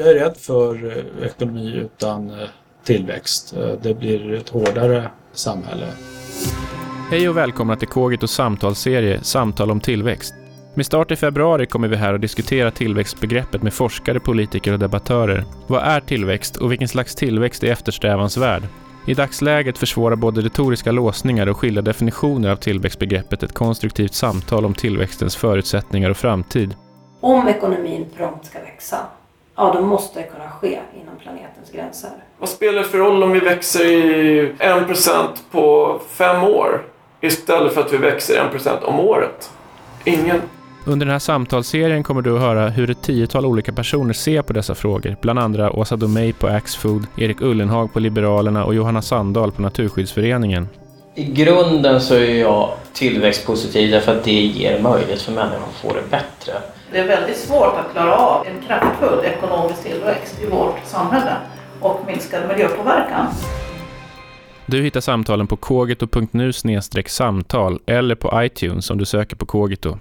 jag är rädd för eh, ekonomi utan eh, tillväxt. Eh, det blir ett hårdare samhälle. Hej och välkomna till Kågit samtalsserie Samtal om tillväxt. Med start i februari kommer vi här att diskutera tillväxtbegreppet med forskare, politiker och debattörer. Vad är tillväxt och vilken slags tillväxt är eftersträvansvärd? I dagsläget försvårar både retoriska låsningar och skilda definitioner av tillväxtbegreppet ett konstruktivt samtal om tillväxtens förutsättningar och framtid. Om ekonomin prompt ska växa, ja då måste det kunna ske inom planetens gränser. Vad spelar det för roll om vi växer i 1% på fem år istället för att vi växer 1% om året? Ingen. Under den här samtalsserien kommer du att höra hur ett tiotal olika personer ser på dessa frågor, bland andra Åsa Domeij på Axfood, Erik Ullenhag på Liberalerna och Johanna Sandahl på Naturskyddsföreningen. I grunden så är jag tillväxtpositiv därför att det ger möjlighet för människor att få det bättre. Det är väldigt svårt att klara av en kraftfull ekonomisk tillväxt i vårt samhälle och minskad miljöpåverkan. Du hittar samtalen på kogito.nu samtal eller på iTunes om du söker på Kogito.